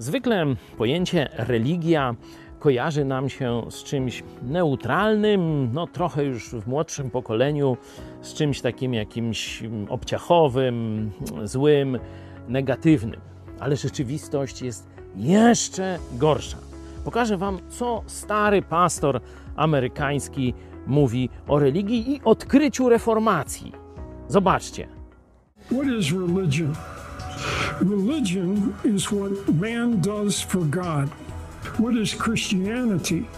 Zwykle pojęcie religia kojarzy nam się z czymś neutralnym, no trochę już w młodszym pokoleniu, z czymś takim jakimś obciachowym, złym, negatywnym. Ale rzeczywistość jest jeszcze gorsza. Pokażę Wam, co stary pastor amerykański mówi o religii i odkryciu reformacji. Zobaczcie. What is religion? Religion is what man does for God. What is Christianity?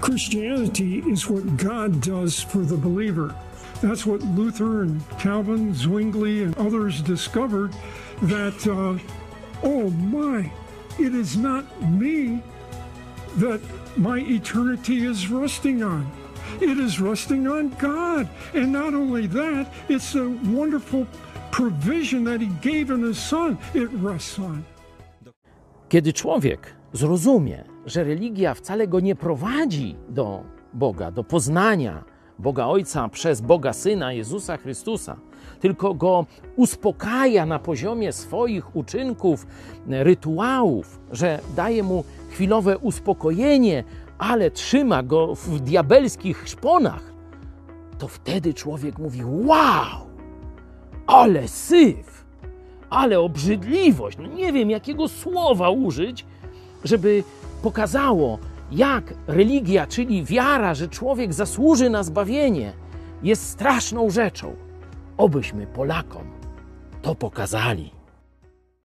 Christianity is what God does for the believer. That's what Luther and Calvin, Zwingli, and others discovered that, uh, oh my, it is not me that my eternity is resting on. It is resting on God. And not only that, it's a wonderful provision that He gave in His Son. It rests on. Kiedy człowiek zrozumie, że religia wcale go nie prowadzi do Boga, do poznania Boga Ojca przez Boga Syna Jezusa Chrystusa, tylko go uspokaja na poziomie swoich uczynków, rytuałów, że daje mu chwilowe uspokojenie, ale trzyma go w diabelskich szponach, to wtedy człowiek mówi: Wow, ale syf, ale obrzydliwość. No nie wiem, jakiego słowa użyć, żeby pokazało, jak religia, czyli wiara, że człowiek zasłuży na zbawienie, jest straszną rzeczą. Obyśmy Polakom to pokazali.